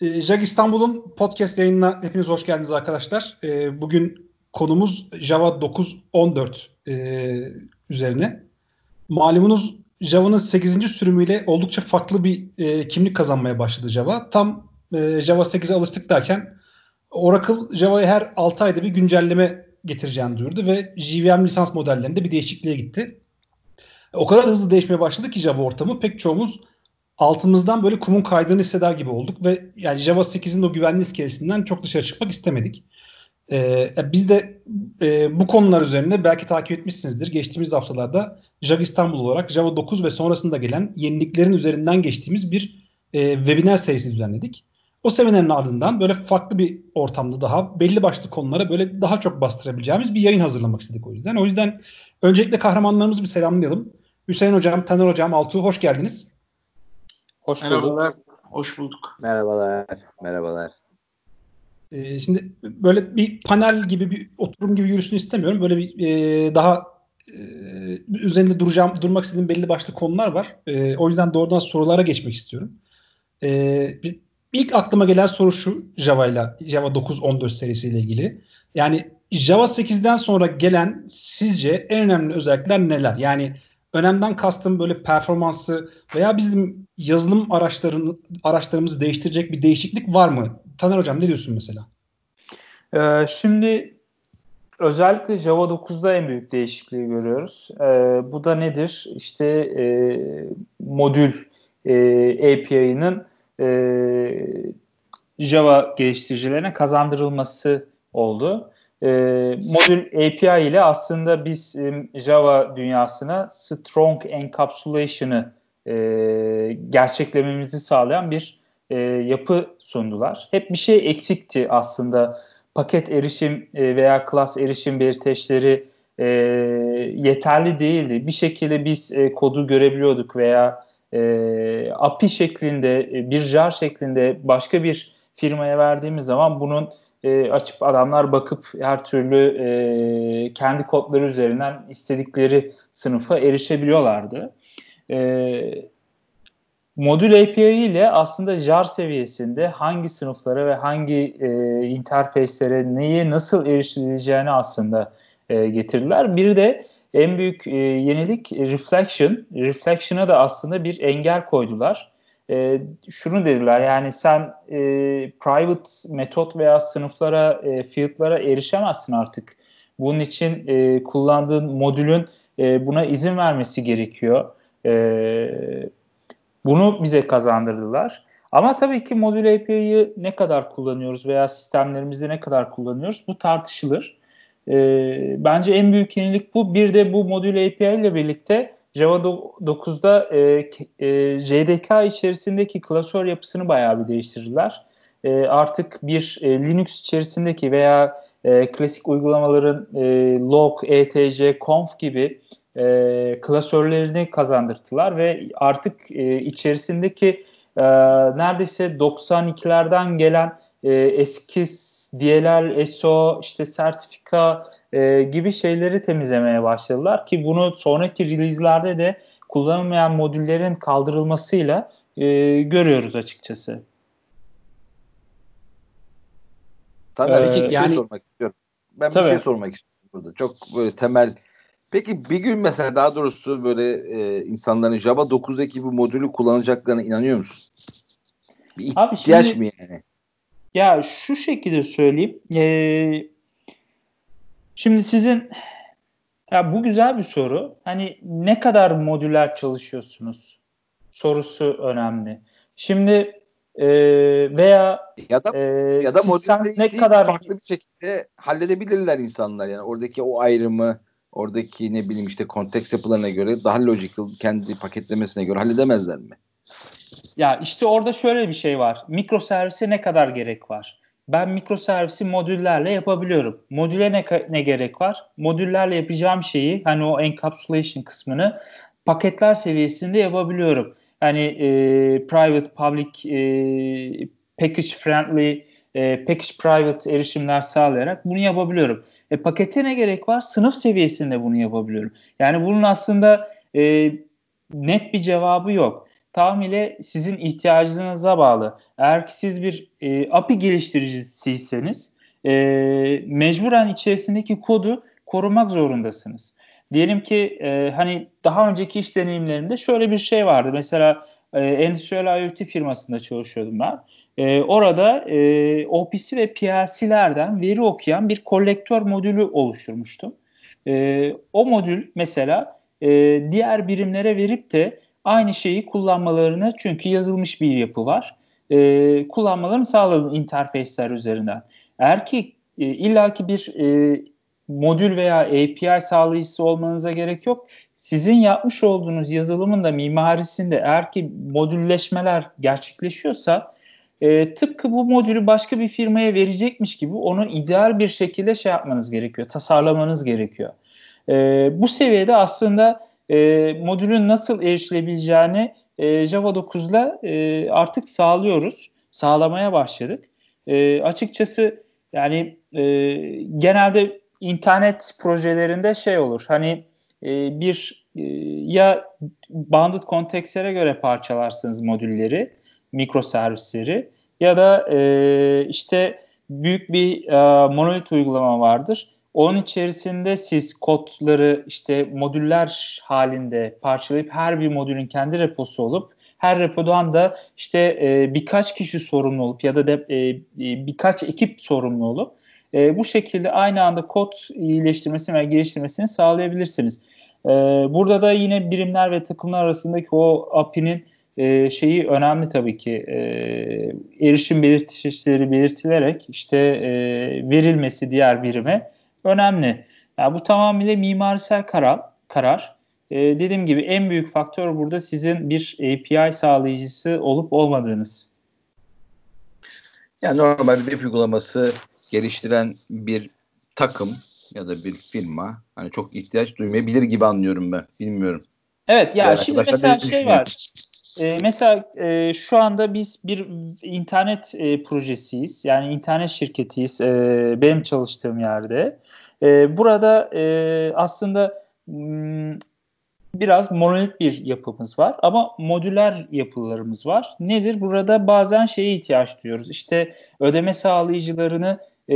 E, Jag İstanbul'un podcast yayınına hepiniz hoş geldiniz arkadaşlar. E, bugün konumuz Java 9.14 e, üzerine. Malumunuz Java'nın 8. sürümüyle oldukça farklı bir e, kimlik kazanmaya başladı Java. Tam e, Java 8'e alıştık derken Oracle Java'ya her 6 ayda bir güncelleme getireceğini duyurdu ve JVM lisans modellerinde bir değişikliğe gitti. O kadar hızlı değişmeye başladı ki Java ortamı pek çoğumuz altımızdan böyle kumun kaydığını hisseder gibi olduk ve yani Java 8'in o güvenli iskelesinden çok dışarı çıkmak istemedik. Ee, biz de e, bu konular üzerine belki takip etmişsinizdir. Geçtiğimiz haftalarda JAG İstanbul olarak Java 9 ve sonrasında gelen yeniliklerin üzerinden geçtiğimiz bir e, webinar serisi düzenledik. O seminerin ardından böyle farklı bir ortamda daha belli başlı konulara böyle daha çok bastırabileceğimiz bir yayın hazırlamak istedik o yüzden. O yüzden öncelikle kahramanlarımızı bir selamlayalım. Hüseyin Hocam, Taner Hocam, Altuğ hoş geldiniz. Hoş Merhabalar. bulduk. Hoş bulduk. Merhabalar. Merhabalar. Ee, şimdi böyle bir panel gibi bir oturum gibi yürüsün istemiyorum. Böyle bir e, daha e, üzerinde duracağım, durmak istediğim belli başlı konular var. E, o yüzden doğrudan sorulara geçmek istiyorum. E, bir, ilk aklıma gelen soru şu Java ile Java 9.14 serisiyle ilgili. Yani Java 8'den sonra gelen sizce en önemli özellikler neler? Yani önemden kastım böyle performansı veya bizim yazılım araçların araçlarımızı değiştirecek bir değişiklik var mı? Taner Hocam ne diyorsun mesela? Ee, şimdi özellikle Java 9'da en büyük değişikliği görüyoruz. Ee, bu da nedir? İşte e, modül e, API'nin e, Java geliştiricilerine kazandırılması oldu e, modül API ile aslında biz e, Java dünyasına strong encapsulation'ı e, gerçeklememizi sağlayan bir e, yapı sundular. Hep bir şey eksikti aslında. Paket erişim e, veya klas erişim belirteçleri e, yeterli değildi. Bir şekilde biz e, kodu görebiliyorduk veya e, API şeklinde, e, bir jar şeklinde başka bir firmaya verdiğimiz zaman bunun e, açıp adamlar bakıp her türlü e, kendi kodları üzerinden istedikleri sınıfa erişebiliyorlardı. E, modül API ile aslında jar seviyesinde hangi sınıflara ve hangi e, interfeyslere neye nasıl erişileceğini aslında e, getirdiler. Bir de en büyük e, yenilik reflection. Reflection'a da aslında bir engel koydular e, şunu dediler yani sen e, private metot veya sınıflara, e, field'lara erişemezsin artık. Bunun için e, kullandığın modülün e, buna izin vermesi gerekiyor. E, bunu bize kazandırdılar. Ama tabii ki modül API'yi ne kadar kullanıyoruz veya sistemlerimizde ne kadar kullanıyoruz bu tartışılır. E, bence en büyük yenilik bu. Bir de bu modül API ile birlikte Java 9'da e, e, JDK içerisindeki klasör yapısını bayağı bir değiştirdiler. E, artık bir e, Linux içerisindeki veya e, klasik uygulamaların e, log, etc, conf gibi e, klasörlerini kazandırdılar ve artık e, içerisindeki e, neredeyse 92'lerden gelen e, eski DLL, SO, işte sertifika e, gibi şeyleri temizlemeye başladılar ki bunu sonraki release'lerde de kullanılmayan modüllerin kaldırılmasıyla e, görüyoruz açıkçası. Taner ee, bir şey yani, sormak istiyorum. Ben tabii. bir şey sormak istiyorum burada. Çok böyle temel. Peki bir gün mesela daha doğrusu böyle e, insanların Java 9'daki bu modülü kullanacaklarına inanıyor musun? Bir ihtiyaç Abi şimdi, mı yani? Ya şu şekilde söyleyeyim. Ee, Şimdi sizin ya bu güzel bir soru. Hani ne kadar modüler çalışıyorsunuz sorusu önemli. Şimdi e, veya ya da e, ya da modül ne kadar farklı bir şekilde halledebilirler insanlar yani oradaki o ayrımı oradaki ne bileyim işte konteks yapılarına göre daha logical kendi paketlemesine göre halledemezler mi? Ya işte orada şöyle bir şey var. Mikro servise ne kadar gerek var? ben mikroservisi modüllerle yapabiliyorum. Modüle ne, ne gerek var? Modüllerle yapacağım şeyi hani o encapsulation kısmını paketler seviyesinde yapabiliyorum. Yani e, private, public, e, package friendly, e, package private erişimler sağlayarak bunu yapabiliyorum. E, pakete ne gerek var? Sınıf seviyesinde bunu yapabiliyorum. Yani bunun aslında e, net bir cevabı yok. Tamamıyla sizin ihtiyacınıza bağlı. Eğer ki siz bir e, API geliştiricisiyseniz e, mecburen içerisindeki kodu korumak zorundasınız. Diyelim ki e, hani daha önceki iş deneyimlerimde şöyle bir şey vardı. Mesela e, endüstriyel IoT firmasında çalışıyordum ben. E, orada e, OPC ve PLC'lerden veri okuyan bir kolektör modülü oluşturmuştum. E, o modül mesela e, diğer birimlere verip de aynı şeyi kullanmalarını çünkü yazılmış bir yapı var. E, kullanmalarını sağladım interface'ler üzerinden. Eğer ki e, illaki bir e, modül veya API sağlayıcısı olmanıza gerek yok. Sizin yapmış olduğunuz yazılımın da mimarisinde eğer ki modülleşmeler gerçekleşiyorsa e, tıpkı bu modülü başka bir firmaya verecekmiş gibi onu ideal bir şekilde şey yapmanız gerekiyor, tasarlamanız gerekiyor. E, bu seviyede aslında e, modülün nasıl erişilebileceğini e, Java 9'la e, artık sağlıyoruz, sağlamaya başladık. E, açıkçası yani e, genelde internet projelerinde şey olur. Hani e, bir e, ya bounded kontekslere göre parçalarsınız modülleri, mikroservisleri ya da e, işte büyük bir e, monolit uygulama vardır. Onun içerisinde siz kodları işte modüller halinde parçalayıp her bir modülün kendi reposu olup her repodan da işte e, birkaç kişi sorumlu olup ya da de, e, birkaç ekip sorumlu olup e, bu şekilde aynı anda kod iyileştirmesini ve geliştirmesini sağlayabilirsiniz. E, burada da yine birimler ve takımlar arasındaki o API'nin e, şeyi önemli tabii ki. E, erişim belirtişleri belirtilerek işte e, verilmesi diğer birime önemli. Yani bu tamamıyla mimarisel karar. karar. E, dediğim gibi en büyük faktör burada sizin bir API sağlayıcısı olup olmadığınız. Yani normal bir web uygulaması geliştiren bir takım ya da bir firma hani çok ihtiyaç duymayabilir gibi anlıyorum ben. Bilmiyorum. Evet ya yani şimdi mesela şey var. E, mesela e, şu anda biz bir internet e, projesiyiz. Yani internet şirketiyiz. E, benim çalıştığım yerde. E, burada e, aslında m, biraz monolit bir yapımız var ama modüler yapılarımız var. Nedir? Burada bazen şeye ihtiyaç duyuyoruz. İşte ödeme sağlayıcılarını e,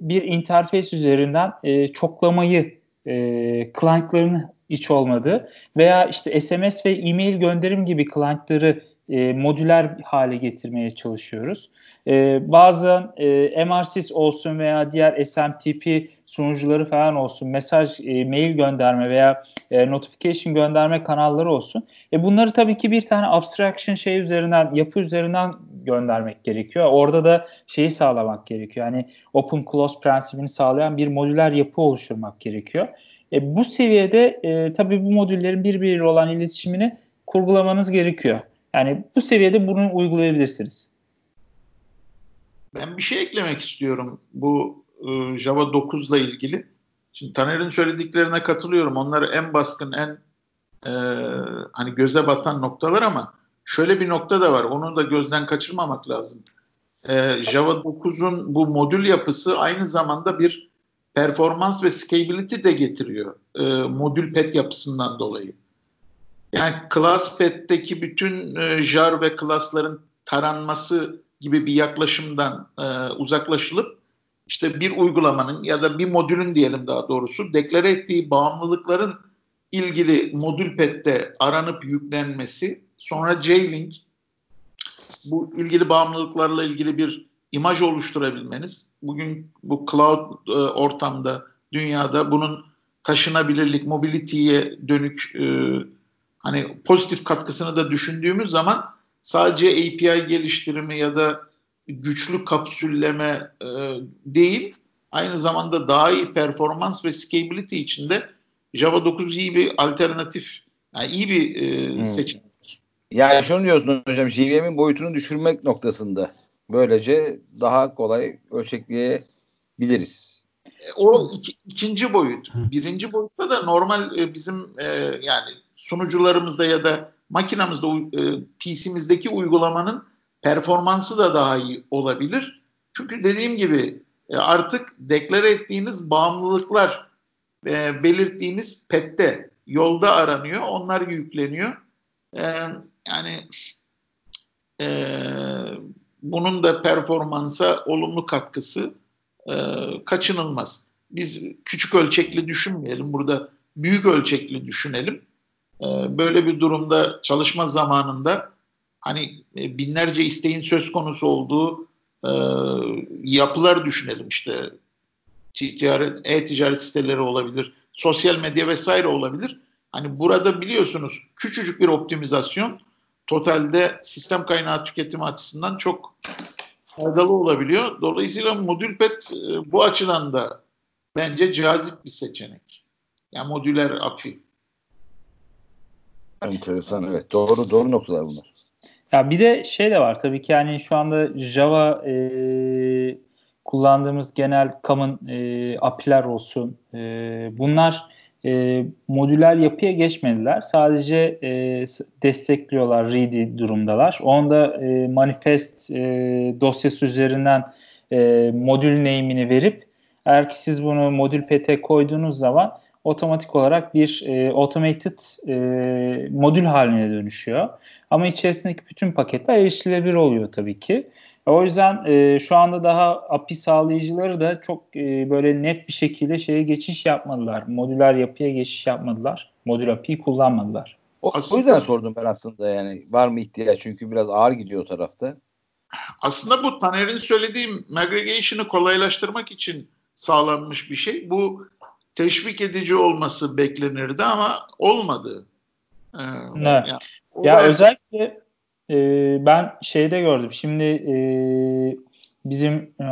bir interface üzerinden e, çoklamayı e, client'larını iç olmadığı veya işte SMS ve e-mail gönderim gibi client'ları e, modüler hale getirmeye çalışıyoruz. E, bazen e, MRSys olsun veya diğer SMTP sunucuları falan olsun, mesaj, e, mail gönderme veya e, notification gönderme kanalları olsun. E, bunları tabii ki bir tane abstraction şey üzerinden, yapı üzerinden göndermek gerekiyor. Orada da şeyi sağlamak gerekiyor. Yani open close prensibini sağlayan bir modüler yapı oluşturmak gerekiyor. E, bu seviyede e, tabii bu modüllerin birbiriyle olan iletişimini kurgulamanız gerekiyor. Yani bu seviyede bunu uygulayabilirsiniz. Ben bir şey eklemek istiyorum bu e, Java 9 ile ilgili. Şimdi Taner'in söylediklerine katılıyorum. Onlar en baskın, en e, hani göze batan noktalar ama şöyle bir nokta da var. Onu da gözden kaçırmamak lazım. E, Java 9'un bu modül yapısı aynı zamanda bir performans ve scalability de getiriyor. E, modül pet yapısından dolayı. Yani class pet'teki bütün e, jar ve class'ların taranması gibi bir yaklaşımdan e, uzaklaşılıp işte bir uygulamanın ya da bir modülün diyelim daha doğrusu deklare ettiği bağımlılıkların ilgili modül pet'te aranıp yüklenmesi, sonra J-Link bu ilgili bağımlılıklarla ilgili bir imaj oluşturabilmeniz, bugün bu cloud e, ortamda, dünyada bunun taşınabilirlik, mobility'ye dönük e, hani pozitif katkısını da düşündüğümüz zaman sadece API geliştirimi ya da güçlü kapsülleme e, değil, aynı zamanda daha iyi performans ve scalability içinde Java 9 iyi bir alternatif, yani iyi bir e, hmm. seçenek. Yani şunu diyorsun hocam, JVM'in boyutunu düşürmek noktasında. Böylece daha kolay ölçekleyebiliriz. O iki, ikinci boyut. Birinci boyutta da normal e, bizim e, yani sunucularımızda ya da makinamızda e, PC'mizdeki uygulamanın performansı da daha iyi olabilir. Çünkü dediğim gibi e, artık deklare ettiğiniz bağımlılıklar e, belirttiğiniz pette yolda aranıyor. Onlar yükleniyor. e, yani e, bunun da performansa olumlu katkısı e, kaçınılmaz. Biz küçük ölçekli düşünmeyelim. Burada büyük ölçekli düşünelim. E, böyle bir durumda çalışma zamanında hani e, binlerce isteğin söz konusu olduğu e, yapılar düşünelim. İşte ticaret, e-ticaret siteleri olabilir, sosyal medya vesaire olabilir. Hani burada biliyorsunuz küçücük bir optimizasyon totalde sistem kaynağı tüketimi açısından çok faydalı olabiliyor. Dolayısıyla modül pet e, bu açıdan da bence cazip bir seçenek. Yani modüler API. Enteresan evet. Doğru doğru noktalar bunlar. Ya bir de şey de var tabii ki yani şu anda Java e, kullandığımız genel common e, API'ler olsun. E, bunlar e, modüler yapıya geçmediler. Sadece e, destekliyorlar, ready durumdalar. Onda e, manifest e, dosyası üzerinden e, modül name'ini verip eğer ki siz bunu modül pt koyduğunuz zaman otomatik olarak bir e, automated e, modül haline dönüşüyor. Ama içerisindeki bütün paketler erişilebilir oluyor tabii ki. O yüzden e, şu anda daha API sağlayıcıları da çok e, böyle net bir şekilde şeye geçiş yapmadılar. Modüler yapıya geçiş yapmadılar. Modül API'yi kullanmadılar. O, aslında, o yüzden sordum ben aslında yani var mı ihtiyaç çünkü biraz ağır gidiyor o tarafta. Aslında bu Taner'in söylediği aggregation'ı kolaylaştırmak için sağlanmış bir şey. Bu teşvik edici olması beklenirdi ama olmadı. Ee, evet. Yani, ya özellikle e, ben şeyde gördüm. Şimdi e, bizim e,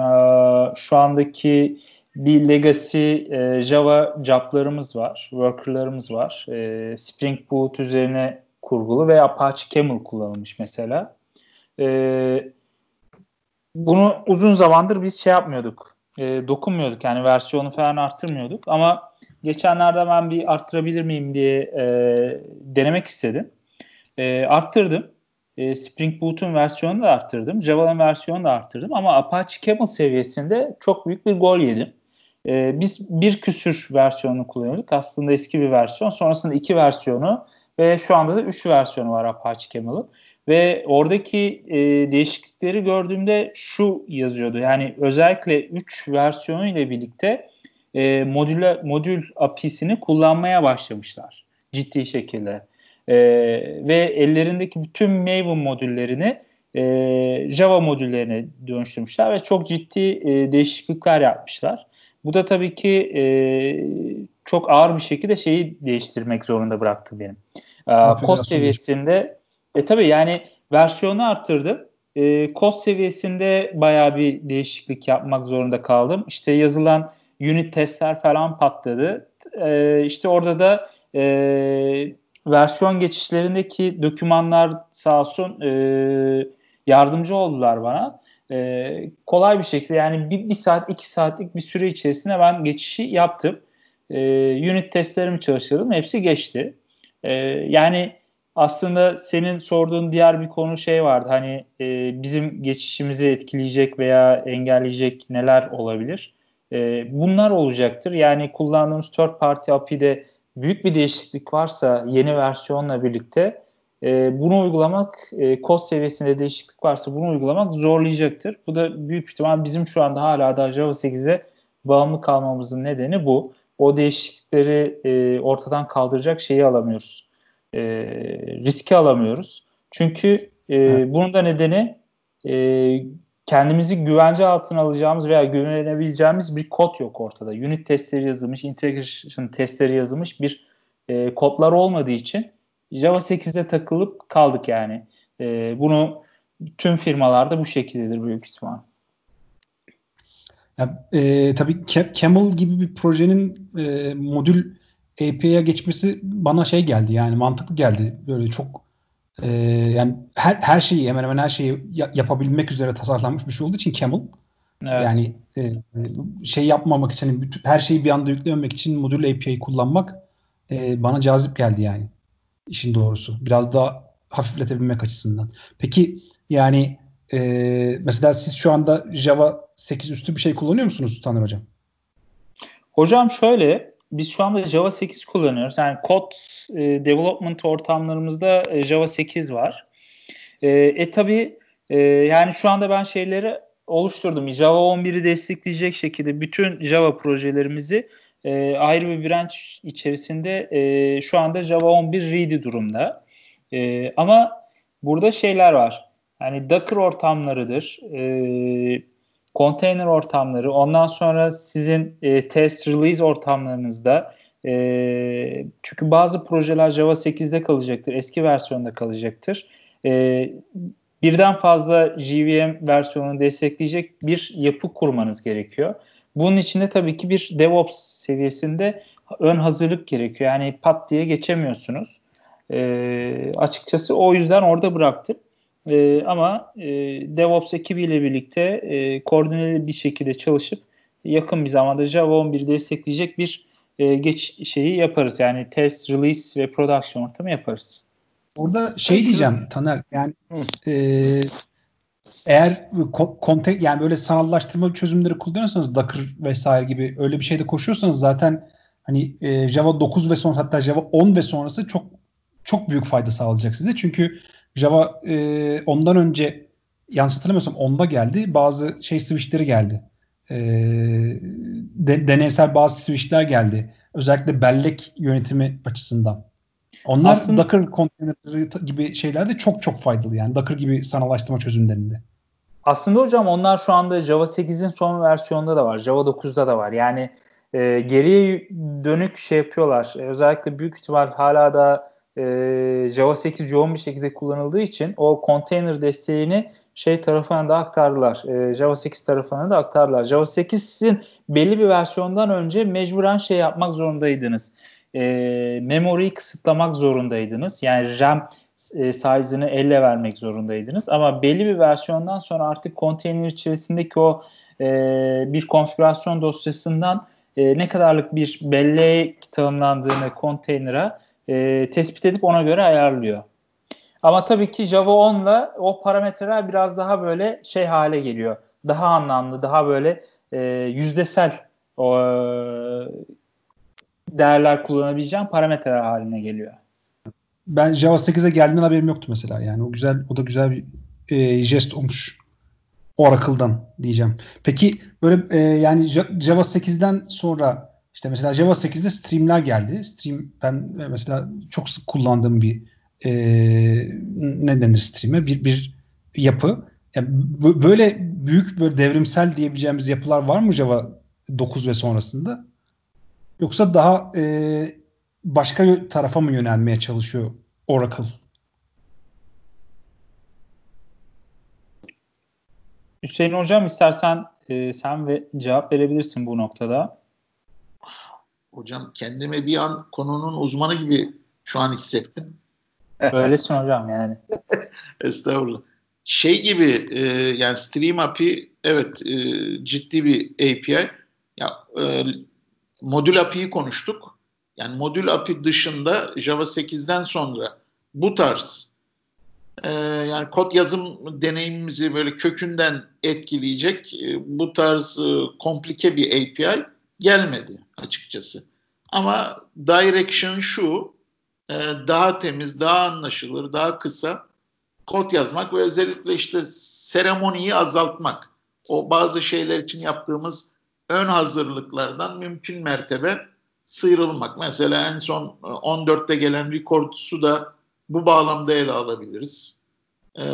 şu andaki bir legacy e, Java job'larımız var, worker'larımız var. E, Spring Boot üzerine kurgulu ve Apache Camel kullanılmış mesela. E, bunu uzun zamandır biz şey yapmıyorduk, e, dokunmuyorduk yani versiyonu falan arttırmıyorduk ama geçenlerde ben bir arttırabilir miyim diye e, denemek istedim. E, arttırdım e, Spring Boot'un versiyonunu da arttırdım. Java'nın versiyonunu da arttırdım. Ama Apache Camel seviyesinde çok büyük bir gol yedim. E, biz bir küsür versiyonunu kullanıyorduk. Aslında eski bir versiyon. Sonrasında iki versiyonu ve şu anda da üç versiyonu var Apache Camel'ın. Ve oradaki e, değişiklikleri gördüğümde şu yazıyordu. Yani özellikle 3 versiyonu ile birlikte e, modül, modül API'sini kullanmaya başlamışlar. Ciddi şekilde e, ve ellerindeki bütün Maven modüllerini e, Java modüllerine dönüştürmüşler ve çok ciddi e, değişiklikler yapmışlar. Bu da tabii ki e, çok ağır bir şekilde şeyi değiştirmek zorunda bıraktı benim. E, kod seviyesinde e tabii yani versiyonu arttırdım. E, kod seviyesinde bayağı bir değişiklik yapmak zorunda kaldım. İşte yazılan unit testler falan patladı. E, işte orada da e, versiyon geçişlerindeki dokümanlar sağ olsun e, yardımcı oldular bana. E, kolay bir şekilde yani bir, bir saat iki saatlik bir süre içerisinde ben geçişi yaptım. E, unit testlerimi çalıştırdım. Hepsi geçti. E, yani aslında senin sorduğun diğer bir konu şey vardı. Hani e, bizim geçişimizi etkileyecek veya engelleyecek neler olabilir? E, bunlar olacaktır. Yani kullandığımız third party API'de büyük bir değişiklik varsa yeni versiyonla birlikte e, bunu uygulamak, e, kod seviyesinde değişiklik varsa bunu uygulamak zorlayacaktır. Bu da büyük ihtimal bizim şu anda hala da Java 8'e bağımlı kalmamızın nedeni bu. O değişiklikleri e, ortadan kaldıracak şeyi alamıyoruz. E, riski alamıyoruz. Çünkü e, bunun da nedeni e, kendimizi güvence altına alacağımız veya güvenebileceğimiz bir kod yok ortada. Unit testleri yazılmış, integration testleri yazılmış bir e, kodlar olmadığı için Java 8'de takılıp kaldık yani. E, bunu tüm firmalarda bu şekildedir büyük ihtimal. Ya, e, tabii Camel gibi bir projenin e, modül API'ye geçmesi bana şey geldi yani mantıklı geldi. Böyle çok e, yani her, her şeyi hemen hemen her şeyi yapabilmek üzere tasarlanmış bir şey olduğu için Camel evet. yani e, şey yapmamak için hani bütün, her şeyi bir anda yüklememek için modül API'yi kullanmak e, bana cazip geldi yani işin doğrusu. Biraz daha hafifletebilmek açısından. Peki yani e, mesela siz şu anda Java 8 üstü bir şey kullanıyor musunuz Taner Hocam? Hocam şöyle biz şu anda Java 8 kullanıyoruz. Yani kod e, development ortamlarımızda e, Java 8 var. E, e tabi e, yani şu anda ben şeyleri oluşturdum. Java 11'i destekleyecek şekilde bütün Java projelerimizi e, ayrı bir branch içerisinde e, şu anda Java 11 ready durumda. E, ama burada şeyler var. Yani Docker ortamlarıdır. E, konteyner ortamları, ondan sonra sizin e, test release ortamlarınızda e, çünkü bazı projeler Java 8'de kalacaktır, eski versiyonda kalacaktır. E, birden fazla JVM versiyonunu destekleyecek bir yapı kurmanız gerekiyor. Bunun için de tabii ki bir DevOps seviyesinde ön hazırlık gerekiyor. Yani pat diye geçemiyorsunuz. E, açıkçası o yüzden orada bıraktım. E, ama e, DevOps ekibiyle birlikte e, koordineli bir şekilde çalışıp yakın bir zamanda Java 11'i destekleyecek bir e, geç şeyi yaparız. Yani test, release ve production ortamı yaparız. Orada şey diyeceğim Taner yani e, eğer kontek yani böyle sanallaştırma çözümleri kullanıyorsanız Docker vesaire gibi öyle bir şeyde koşuyorsanız zaten hani e, Java 9 ve son hatta Java 10 ve sonrası çok çok büyük fayda sağlayacak size. Çünkü Java e, ondan önce yanlış hatırlamıyorsam onda geldi. Bazı şey switchleri geldi. E, de, deneysel bazı switchler geldi. Özellikle bellek yönetimi açısından. Onlar Aslında, Docker konteynerleri gibi şeylerde çok çok faydalı yani. Docker gibi sanalaştırma çözümlerinde. Aslında hocam onlar şu anda Java 8'in son versiyonunda da var. Java 9'da da var. Yani e, geriye dönük şey yapıyorlar. E, özellikle büyük ihtimal hala da e, Java 8 yoğun bir şekilde kullanıldığı için o container desteğini şey tarafına da aktardılar. E, Java 8 tarafına da aktardılar. Java 8'in belli bir versiyondan önce mecburen şey yapmak zorundaydınız. E, memory'yi kısıtlamak zorundaydınız. Yani RAM e, size'ını elle vermek zorundaydınız. Ama belli bir versiyondan sonra artık container içerisindeki o e, bir konfigürasyon dosyasından e, ne kadarlık bir bellek tanımlandığını konteynere e, tespit edip ona göre ayarlıyor. Ama tabii ki Java 10 ile o parametreler biraz daha böyle şey hale geliyor. Daha anlamlı, daha böyle e, yüzdesel o, e, değerler kullanabileceğim parametreler haline geliyor. Ben Java 8'e geldiğinden haberim yoktu mesela. Yani o güzel, o da güzel bir e, jest olmuş. Oracle'dan diyeceğim. Peki böyle e, yani Java 8'den sonra işte mesela Java 8'de streamler geldi. Stream ben mesela çok sık kullandığım bir e, ne denir stream'e bir bir yapı. Yani böyle büyük böyle devrimsel diyebileceğimiz yapılar var mı Java 9 ve sonrasında? Yoksa daha e, başka tarafa mı yönelmeye çalışıyor Oracle? Hüseyin Hocam istersen e, sen ve cevap verebilirsin bu noktada. Hocam kendimi bir an konunun uzmanı gibi şu an hissettim. Öylesin hocam yani. Estağfurullah. Şey gibi e, yani Stream API evet e, ciddi bir API. Ya e, modül API'yi konuştuk. Yani modül API dışında Java 8'den sonra bu tarz e, yani kod yazım deneyimimizi böyle kökünden etkileyecek e, bu tarz e, komplike bir API gelmedi açıkçası. Ama direction şu, e, daha temiz, daha anlaşılır, daha kısa kod yazmak ve özellikle işte seremoniyi azaltmak. O bazı şeyler için yaptığımız ön hazırlıklardan mümkün mertebe sıyrılmak. Mesela en son 14'te gelen record'su da bu bağlamda ele alabiliriz. E,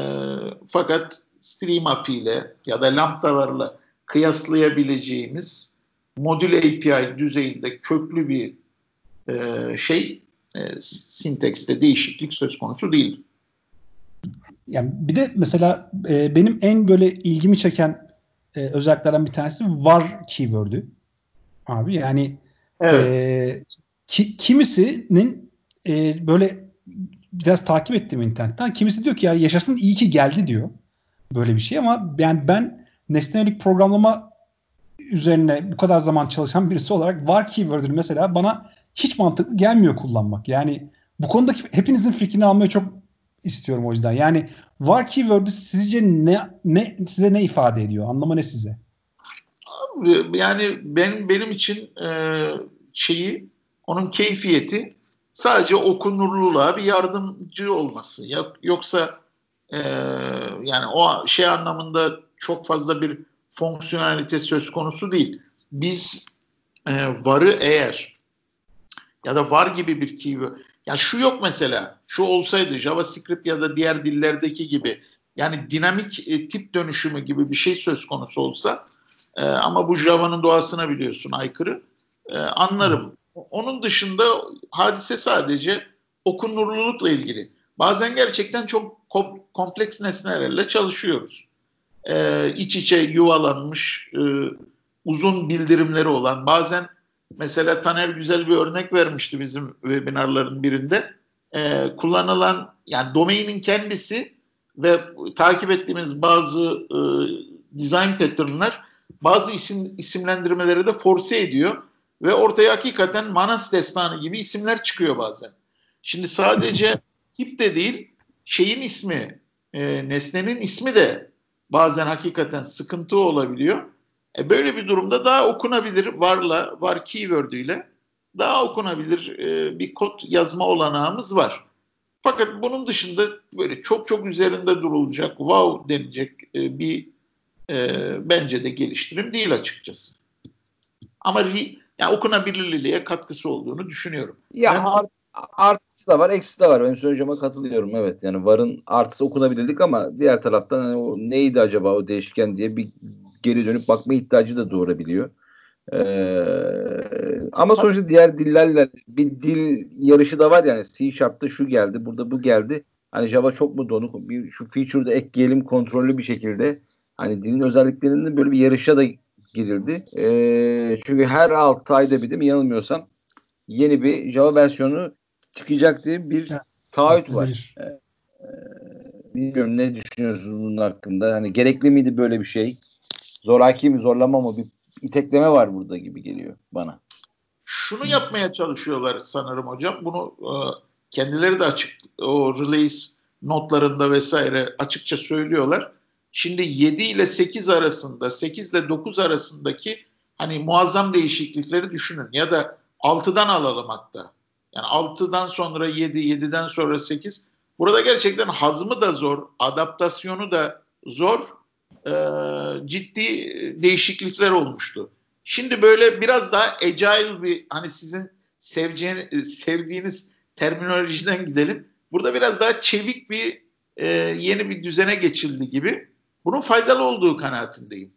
fakat Stream API ile ya da lambdalarla kıyaslayabileceğimiz modül API düzeyinde köklü bir e, şey e, sintekste değişiklik söz konusu değil. Yani bir de mesela e, benim en böyle ilgimi çeken e, özelliklerden bir tanesi var keyword'ü. Abi yani evet. e, ki, kimisinin e, böyle biraz takip ettim internetten. Kimisi diyor ki ya yaşasın iyi ki geldi diyor. Böyle bir şey ama yani ben nesnelik programlama üzerine bu kadar zaman çalışan birisi olarak var keyword'ünü mesela bana hiç mantıklı gelmiyor kullanmak. Yani bu konudaki hepinizin fikrini almayı çok istiyorum o yüzden. Yani var keyword'ü sizce ne ne size ne ifade ediyor? Anlamı ne size? Yani benim benim için e, şeyi, onun keyfiyeti sadece okunurluluğa bir yardımcı olması. Yoksa e, yani o şey anlamında çok fazla bir fonksiyonelite söz konusu değil. Biz e, varı eğer ya da var gibi bir keyword. Yani şu yok mesela. Şu olsaydı JavaScript ya da diğer dillerdeki gibi yani dinamik e, tip dönüşümü gibi bir şey söz konusu olsa e, ama bu Java'nın doğasına biliyorsun aykırı. E, anlarım. Onun dışında hadise sadece okunurlulukla ilgili. Bazen gerçekten çok kompleks nesnelerle çalışıyoruz. E, iç içe yuvalanmış, e, uzun bildirimleri olan, bazen mesela Taner güzel bir örnek vermişti bizim webinarların birinde. E, kullanılan, yani domainin kendisi ve takip ettiğimiz bazı e, design pattern'lar bazı isim isimlendirmeleri de force ediyor ve ortaya hakikaten Manas destanı gibi isimler çıkıyor bazen. Şimdi sadece tip de değil, şeyin ismi, e, nesnenin ismi de bazen hakikaten sıkıntı olabiliyor. E, böyle bir durumda daha okunabilir varla, var keyword'üyle daha okunabilir e, bir kod yazma olanağımız var. Fakat bunun dışında böyle çok çok üzerinde durulacak, wow denilecek e, bir e, bence de geliştirim değil açıkçası. Ama yani okunabilirliğe katkısı olduğunu düşünüyorum. Ya ben, art, artısı da var, eksisi de var. Benim söyleyeceğime katılıyorum. Evet yani varın artısı okunabilirlik ama diğer taraftan hani o neydi acaba o değişken diye bir geri dönüp bakma ihtiyacı da doğurabiliyor. Ee, ama sonuçta diğer dillerle bir dil yarışı da var yani C Sharp'ta şu geldi, burada bu geldi. Hani Java çok mu donuk? Bir şu feature'da ekleyelim kontrollü bir şekilde. Hani dilin özelliklerinin böyle bir yarışa da girildi. Ee, çünkü her 6 ayda bir de mi yanılmıyorsam yeni bir Java versiyonu çıkacak diye bir taahhüt var. Ee, bilmiyorum ne düşünüyorsunuz bunun hakkında? Hani gerekli miydi böyle bir şey? Zoraki mi zorlama mı bir itekleme var burada gibi geliyor bana. Şunu yapmaya çalışıyorlar sanırım hocam. Bunu e, kendileri de açık o release notlarında vesaire açıkça söylüyorlar. Şimdi 7 ile 8 arasında, 8 ile 9 arasındaki hani muazzam değişiklikleri düşünün ya da 6'dan alalım hatta. Yani 6'dan sonra 7, 7'den sonra 8. Burada gerçekten hazmı da zor, adaptasyonu da zor e, ciddi değişiklikler olmuştu. Şimdi böyle biraz daha agile bir hani sizin seveceğiniz, sevdiğiniz terminolojiden gidelim. Burada biraz daha çevik bir e, yeni bir düzene geçildi gibi. Bunun faydalı olduğu kanaatindeyim.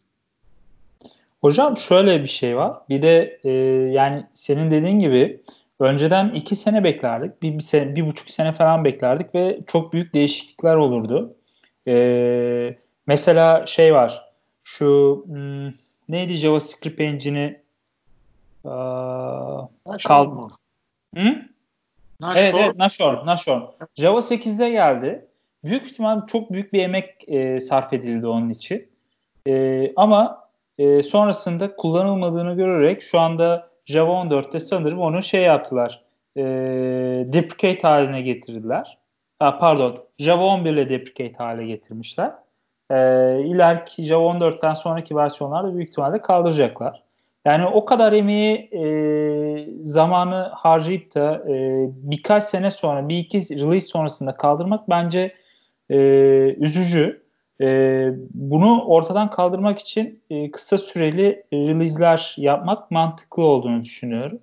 Hocam şöyle bir şey var. Bir de e, yani senin dediğin gibi önceden iki sene beklerdik. Bir, bir, sene, bir buçuk sene falan beklerdik ve çok büyük değişiklikler olurdu. E, Mesela şey var. Şu hmm, neydi JavaScript engine'i kal mı? Hı? Nashor. Evet, evet Nashor, Nashor. Java 8'de geldi. Büyük ihtimal çok büyük bir emek e, sarf edildi onun için. E, ama e, sonrasında kullanılmadığını görerek şu anda Java 14'te sanırım onu şey yaptılar. E, deprecate haline getirdiler. Ha, pardon. Java 11 ile deprecate hale getirmişler e, ileriki Java 14'ten sonraki versiyonlarda büyük ihtimalle kaldıracaklar. Yani o kadar emeği e, zamanı harcayıp da e, birkaç sene sonra, bir iki release sonrasında kaldırmak bence e, üzücü. E, bunu ortadan kaldırmak için e, kısa süreli release'ler yapmak mantıklı olduğunu düşünüyorum.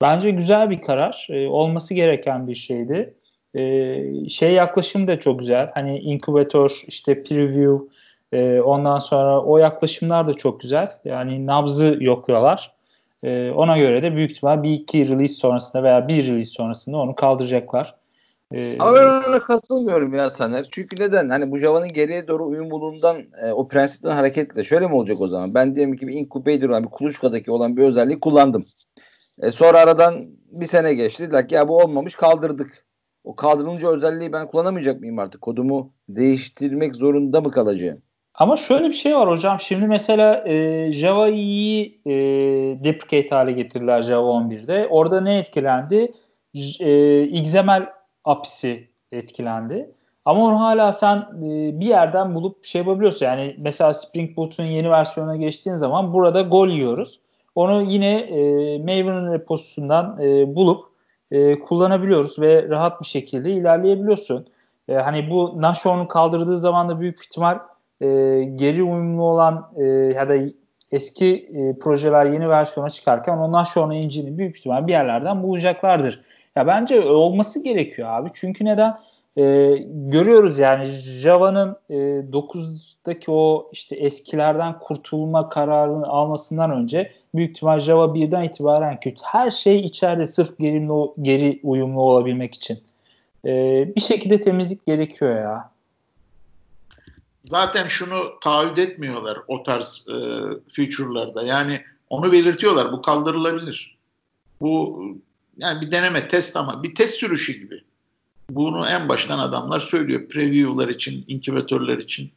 Bence güzel bir karar. E, olması gereken bir şeydi. E, şey yaklaşım da çok güzel. Hani inkubatör, işte preview, e, ondan sonra o yaklaşımlar da çok güzel. Yani nabzı yokluyorlar. E, ona göre de büyük ihtimal bir iki release sonrasında veya bir release sonrasında onu kaldıracaklar. Ee, Ama ben ona katılmıyorum ya Taner. Çünkü neden? Hani bu Java'nın geriye doğru uyumluluğundan e, o prensipten hareketle şöyle mi olacak o zaman? Ben diyelim ki bir incubator olan bir kuluçkadaki olan bir özelliği kullandım. E, sonra aradan bir sene geçti. Dediler ki ya bu olmamış kaldırdık o kaldırılınca özelliği ben kullanamayacak mıyım artık? Kodumu değiştirmek zorunda mı kalacağım? Ama şöyle bir şey var hocam. Şimdi mesela e, Java'yı e, deprecate hale getirdiler Java 11'de. Orada ne etkilendi? E, XML API'si etkilendi. Ama onu hala sen e, bir yerden bulup şey yapabiliyorsun. Yani mesela Spring Boot'un yeni versiyonuna geçtiğin zaman burada gol yiyoruz. onu yine e, Maven'ın reposundan e, bulup e, kullanabiliyoruz ve rahat bir şekilde ilerleyebiliyorsun. E, hani bu Nashorn'u kaldırdığı zaman da büyük ihtimal e, geri uyumlu olan e, ya da eski e, projeler yeni versiyona çıkarken o Nashorn engine'i büyük ihtimal bir yerlerden bulacaklardır. Ya bence olması gerekiyor abi. Çünkü neden? E, görüyoruz yani Java'nın e, 9'daki o işte eskilerden kurtulma kararını almasından önce büyük ihtimal Java 1'den itibaren kötü. Her şey içeride sırf geri, geri uyumlu olabilmek için. E, bir şekilde temizlik gerekiyor ya. Zaten şunu taahhüt etmiyorlar o tarz e, feature'larda. Yani onu belirtiyorlar. Bu kaldırılabilir. Bu yani bir deneme, test ama bir test sürüşü gibi. Bunu en baştan adamlar söylüyor. Preview'lar için, inkübatörler için.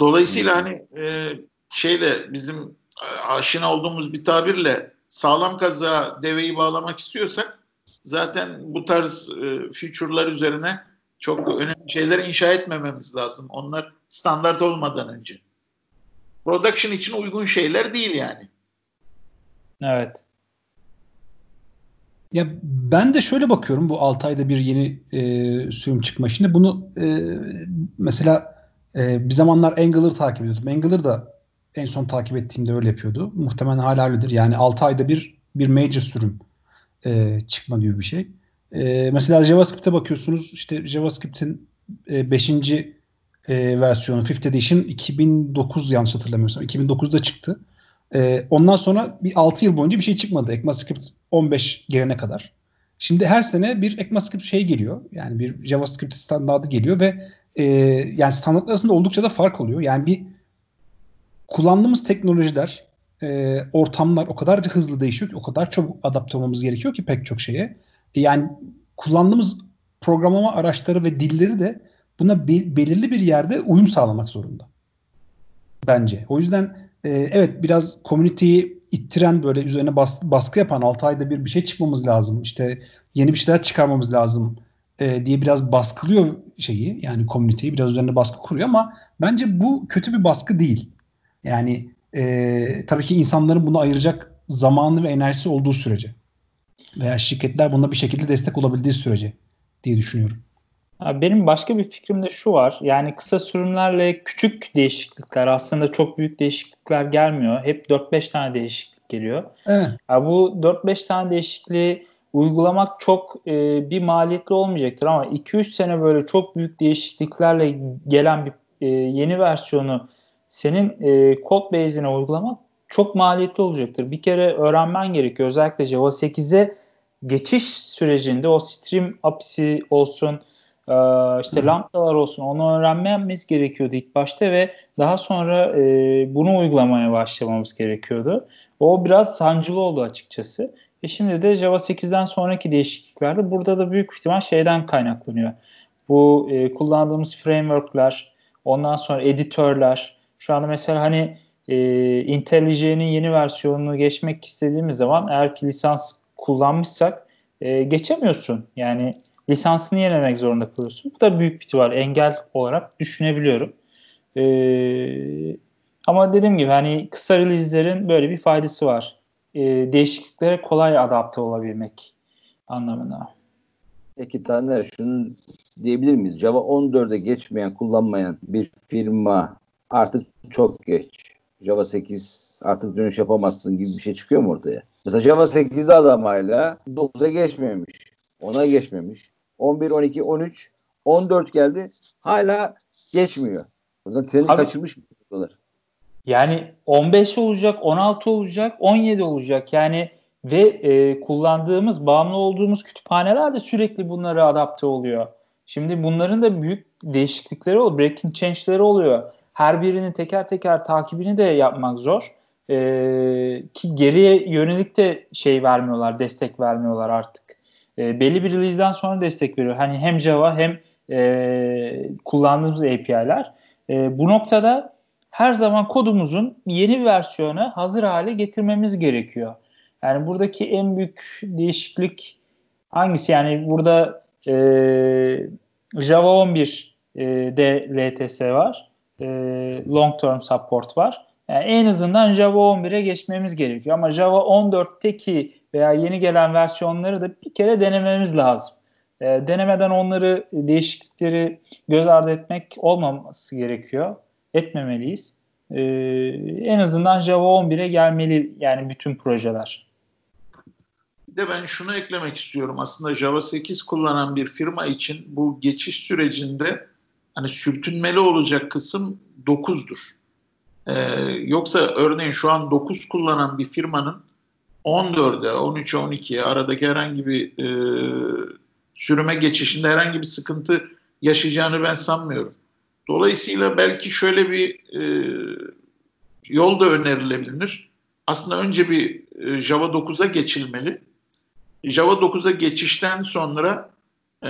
Dolayısıyla hani e, şeyle bizim e, aşina olduğumuz bir tabirle sağlam kaza deveyi bağlamak istiyorsak zaten bu tarz e, feature'lar üzerine çok önemli şeyler inşa etmememiz lazım. Onlar standart olmadan önce. Production için uygun şeyler değil yani. Evet. Ya ben de şöyle bakıyorum bu 6 ayda bir yeni e, sürüm çıkma. Şimdi bunu e, mesela e, bir zamanlar Angular takip ediyordum. Angular da en son takip ettiğimde öyle yapıyordu. Muhtemelen hala öyledir. Yani 6 ayda bir bir major sürüm e, çıkma gibi bir şey. E, mesela JavaScript'e bakıyorsunuz. İşte JavaScript'in 5. E, e, versiyonu 5th Edition 2009 yanlış hatırlamıyorsam. 2009'da çıktı. E, ondan sonra bir 6 yıl boyunca bir şey çıkmadı. ECMAScript 15 gelene kadar. Şimdi her sene bir ECMAScript şey geliyor. Yani bir JavaScript standardı geliyor ve e, yani standartlar arasında oldukça da fark oluyor. Yani bir kullandığımız teknolojiler, e, ortamlar o kadar hızlı değişiyor ki o kadar çok adapte olmamız gerekiyor ki pek çok şeye. E, yani kullandığımız programlama araçları ve dilleri de buna be- belirli bir yerde uyum sağlamak zorunda. Bence. O yüzden e, evet biraz community'yi ittiren böyle üzerine bas, baskı yapan 6 ayda bir bir şey çıkmamız lazım. İşte yeni bir şeyler çıkarmamız lazım e, diye biraz baskılıyor şeyi yani community'yi biraz üzerine baskı kuruyor ama bence bu kötü bir baskı değil. Yani e, tabii ki insanların bunu ayıracak zamanı ve enerjisi olduğu sürece veya şirketler buna bir şekilde destek olabildiği sürece diye düşünüyorum. Benim başka bir fikrim de şu var. Yani kısa sürümlerle küçük değişiklikler aslında çok büyük değişiklikler gelmiyor. Hep 4-5 tane değişiklik geliyor. Evet. Bu 4-5 tane değişikliği uygulamak çok e, bir maliyetli olmayacaktır ama 2-3 sene böyle çok büyük değişikliklerle gelen bir e, yeni versiyonu senin e, code base'ine uygulamak çok maliyetli olacaktır. Bir kere öğrenmen gerekiyor. Özellikle Java 8'e geçiş sürecinde o stream API'si olsun, e, işte lambdalar olsun onu öğrenmemiz gerekiyordu ilk başta ve daha sonra e, bunu uygulamaya başlamamız gerekiyordu. O biraz sancılı oldu açıkçası. E şimdi de Java 8'den sonraki değişikliklerde burada da büyük ihtimal şeyden kaynaklanıyor. Bu e, kullandığımız frameworkler, ondan sonra editörler. Şu anda mesela hani e, IntelliJ'nin yeni versiyonunu geçmek istediğimiz zaman eğer ki lisans kullanmışsak e, geçemiyorsun. Yani lisansını yenilemek zorunda kalıyorsun. Bu da büyük bir ihtimal engel olarak düşünebiliyorum. E, ama dediğim gibi hani kısa release'lerin böyle bir faydası var. E, değişikliklere kolay adapte olabilmek anlamına. Peki Taner şunu diyebilir miyiz? Java 14'e geçmeyen, kullanmayan bir firma artık çok geç. Java 8 artık dönüş yapamazsın gibi bir şey çıkıyor mu ortaya? Mesela Java 8'de adam hala 9'a geçmemiş. 10'a geçmemiş. 11, 12, 13, 14 geldi. Hala geçmiyor. O zaman treni Abi, kaçırmış diyorlar. Yani 15 olacak, 16 olacak, 17 olacak. Yani ve e, kullandığımız, bağımlı olduğumuz kütüphaneler de sürekli bunlara adapte oluyor. Şimdi bunların da büyük değişiklikleri oluyor, breaking change'leri oluyor her birinin teker teker takibini de yapmak zor. E, ki geriye yönelik de şey vermiyorlar, destek vermiyorlar artık. E, belli bir release'den sonra destek veriyor. Hani hem Java hem e, kullandığımız API'ler. E, bu noktada her zaman kodumuzun yeni versiyonu hazır hale getirmemiz gerekiyor. Yani buradaki en büyük değişiklik hangisi? Yani burada e, Java 11 e, de LTS var e, long term support var. Yani en azından Java 11'e geçmemiz gerekiyor. Ama Java 14'teki veya yeni gelen versiyonları da bir kere denememiz lazım. E, denemeden onları değişiklikleri göz ardı etmek olmaması gerekiyor. Etmemeliyiz. E, en azından Java 11'e gelmeli yani bütün projeler. Bir de ben şunu eklemek istiyorum. Aslında Java 8 kullanan bir firma için bu geçiş sürecinde hani sürtünmeli olacak kısım 9'dur. Ee, yoksa örneğin şu an 9 kullanan bir firmanın 14'e, 13'e, 12'ye aradaki herhangi bir e, sürüme geçişinde herhangi bir sıkıntı yaşayacağını ben sanmıyorum. Dolayısıyla belki şöyle bir e, yol da önerilebilir. Aslında önce bir e, Java 9'a geçilmeli. Java 9'a geçişten sonra e,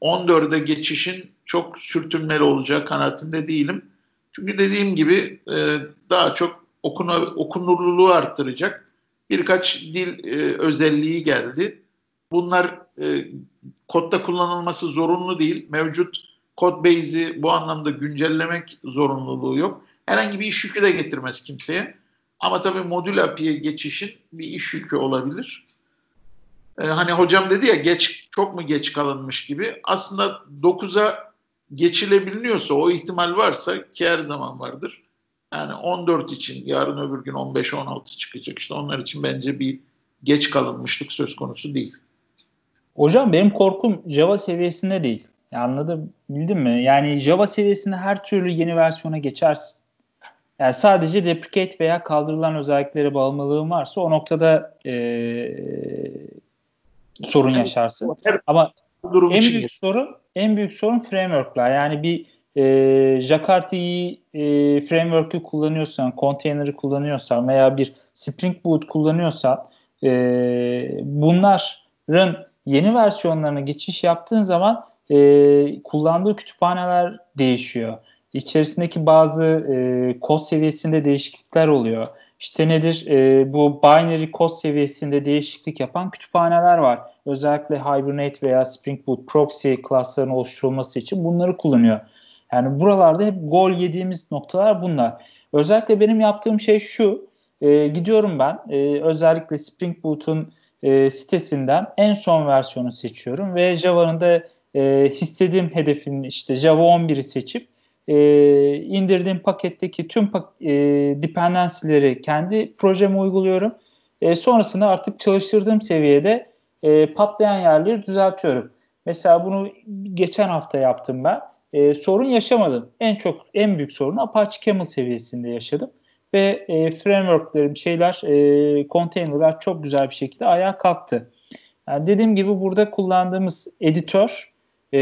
14'e geçişin çok sürtünmeli olacağı kanaatinde değilim. Çünkü dediğim gibi e, daha çok okuna, okunurluluğu arttıracak birkaç dil e, özelliği geldi. Bunlar e, kodda kullanılması zorunlu değil. Mevcut kod base'i bu anlamda güncellemek zorunluluğu yok. Herhangi bir iş yükü de getirmez kimseye. Ama tabii modül API'ye geçişin bir iş yükü olabilir. Ee, hani hocam dedi ya geç çok mu geç kalınmış gibi. Aslında 9'a geçilebiliyorsa o ihtimal varsa ki her zaman vardır. Yani 14 için yarın öbür gün 15-16 çıkacak. İşte onlar için bence bir geç kalınmışlık söz konusu değil. Hocam benim korkum Java seviyesinde değil. Ya anladım, bildin mi? Yani Java seviyesinde her türlü yeni versiyona geçersin. Yani sadece deprecate veya kaldırılan özelliklere bağımlılığın varsa o noktada ee, sorun yaşarsın. Ama en büyük sorun en büyük sorun framework'lar. Yani bir e, Jakarta'yı e, framework'ü kullanıyorsan, container'ı kullanıyorsan veya bir Spring Boot kullanıyorsan e, bunların yeni versiyonlarına geçiş yaptığın zaman e, kullandığı kütüphaneler değişiyor. İçerisindeki bazı e, kod seviyesinde değişiklikler oluyor. İşte nedir? E, bu binary kod seviyesinde değişiklik yapan kütüphaneler var. Özellikle Hibernate veya Spring Boot proxy klasların oluşturulması için bunları kullanıyor. Yani buralarda hep gol yediğimiz noktalar bunlar. Özellikle benim yaptığım şey şu. E, gidiyorum ben e, özellikle Spring Boot'un e, sitesinden en son versiyonu seçiyorum ve Java'nın da e, istediğim hedefin işte Java 11'i seçip e, indirdiğim paketteki tüm pak e, dependency'leri kendi projeme uyguluyorum. E, sonrasında artık çalıştırdığım seviyede e, patlayan yerleri düzeltiyorum. Mesela bunu geçen hafta yaptım ben. E, sorun yaşamadım. En çok en büyük sorunu Apache Camel seviyesinde yaşadım ve e, frameworklerim şeyler e, container'lar çok güzel bir şekilde ayağa kalktı. Yani dediğim gibi burada kullandığımız editör, e,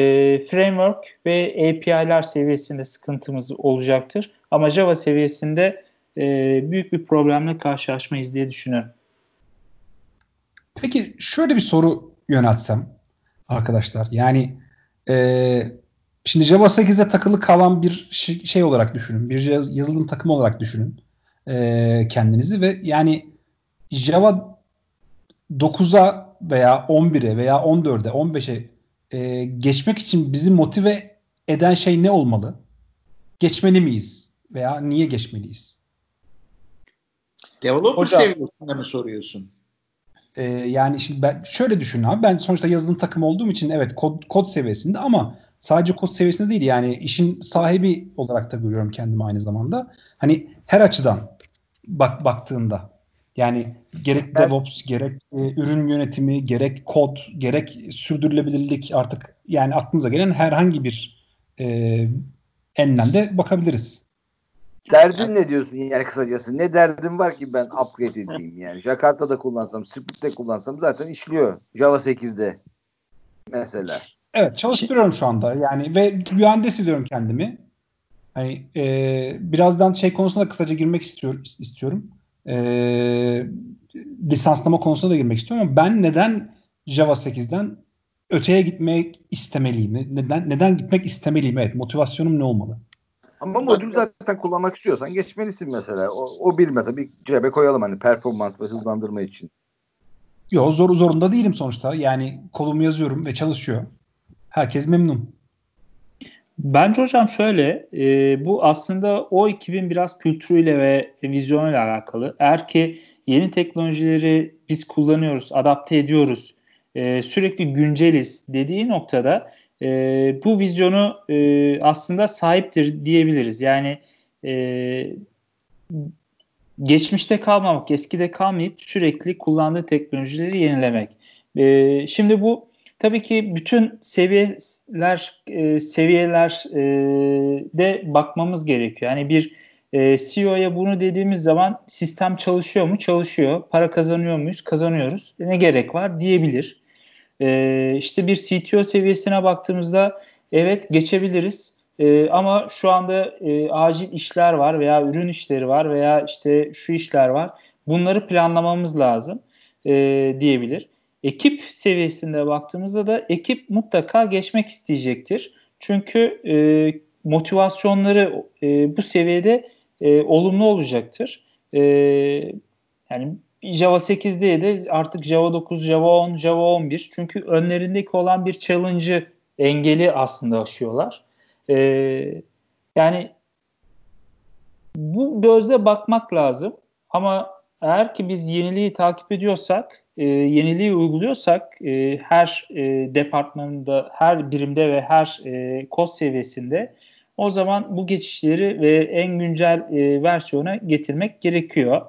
framework ve API'ler seviyesinde sıkıntımız olacaktır. Ama Java seviyesinde e, büyük bir problemle karşılaşmayız diye düşünüyorum. Peki şöyle bir soru yöneltsem arkadaşlar. Yani e, şimdi Java 8'e takılı kalan bir şey olarak düşünün. Bir yazılım takımı olarak düşünün e, kendinizi ve yani Java 9'a veya 11'e veya 14'e 15'e e, geçmek için bizi motive eden şey ne olmalı? Geçmeli miyiz? Veya niye geçmeliyiz? Developer Hocam, seviyesinde mi soruyorsun? Ee, yani şimdi ben şöyle düşün abi ben sonuçta yazılım takımı olduğum için evet kod, kod seviyesinde ama sadece kod seviyesinde değil yani işin sahibi olarak da görüyorum kendimi aynı zamanda. Hani her açıdan bak baktığında yani gerek DevOps, gerek e, ürün yönetimi, gerek kod, gerek sürdürülebilirlik artık yani aklınıza gelen herhangi bir e, enlemde bakabiliriz. Derdin ne diyorsun yani kısacası? Ne derdim var ki ben upgrade edeyim yani? Jakarta'da kullansam, Split'te kullansam zaten işliyor. Java 8'de mesela. Evet çalıştırıyorum şu anda yani ve güvende hissediyorum kendimi. Hani e, birazdan şey konusuna kısaca girmek istiyor, istiyorum. E, lisanslama konusuna da girmek istiyorum ama ben neden Java 8'den öteye gitmek istemeliyim? Neden neden gitmek istemeliyim? Evet, motivasyonum ne olmalı? Ama modül zaten kullanmak istiyorsan geçmelisin mesela. O, o bir mesela bir cebe koyalım hani performans ve hızlandırma için. Yok zor zorunda değilim sonuçta. Yani kolumu yazıyorum ve çalışıyor. Herkes memnun. Bence hocam şöyle, e, bu aslında o ekibin biraz kültürüyle ve vizyonuyla alakalı. Eğer ki yeni teknolojileri biz kullanıyoruz, adapte ediyoruz, e, sürekli günceliz dediği noktada e, bu vizyonu e, aslında sahiptir diyebiliriz. Yani e, geçmişte kalmamak, eskide kalmayıp sürekli kullandığı teknolojileri yenilemek. E, şimdi bu tabii ki bütün seviyeler e, seviyeler e, de bakmamız gerekiyor. Yani bir e, CEO'ya bunu dediğimiz zaman sistem çalışıyor mu? Çalışıyor. Para kazanıyor muyuz? Kazanıyoruz. Ne gerek var diyebilir. E, işte bir CTO seviyesine baktığımızda evet geçebiliriz. E, ama şu anda e, acil işler var veya ürün işleri var veya işte şu işler var. Bunları planlamamız lazım e, diyebilir. Ekip seviyesinde baktığımızda da ekip mutlaka geçmek isteyecektir. Çünkü e, motivasyonları e, bu seviyede e, olumlu olacaktır. E, yani Java 8'de de artık Java 9, Java 10, Java 11 çünkü önlerindeki olan bir challenge'ı engeli aslında aşıyorlar. E, yani bu gözle bakmak lazım ama eğer ki biz yeniliği takip ediyorsak, e, yeniliği uyguluyorsak e, her e, departmanında, her birimde ve her e, kod seviyesinde o zaman bu geçişleri ve en güncel e, versiyona getirmek gerekiyor.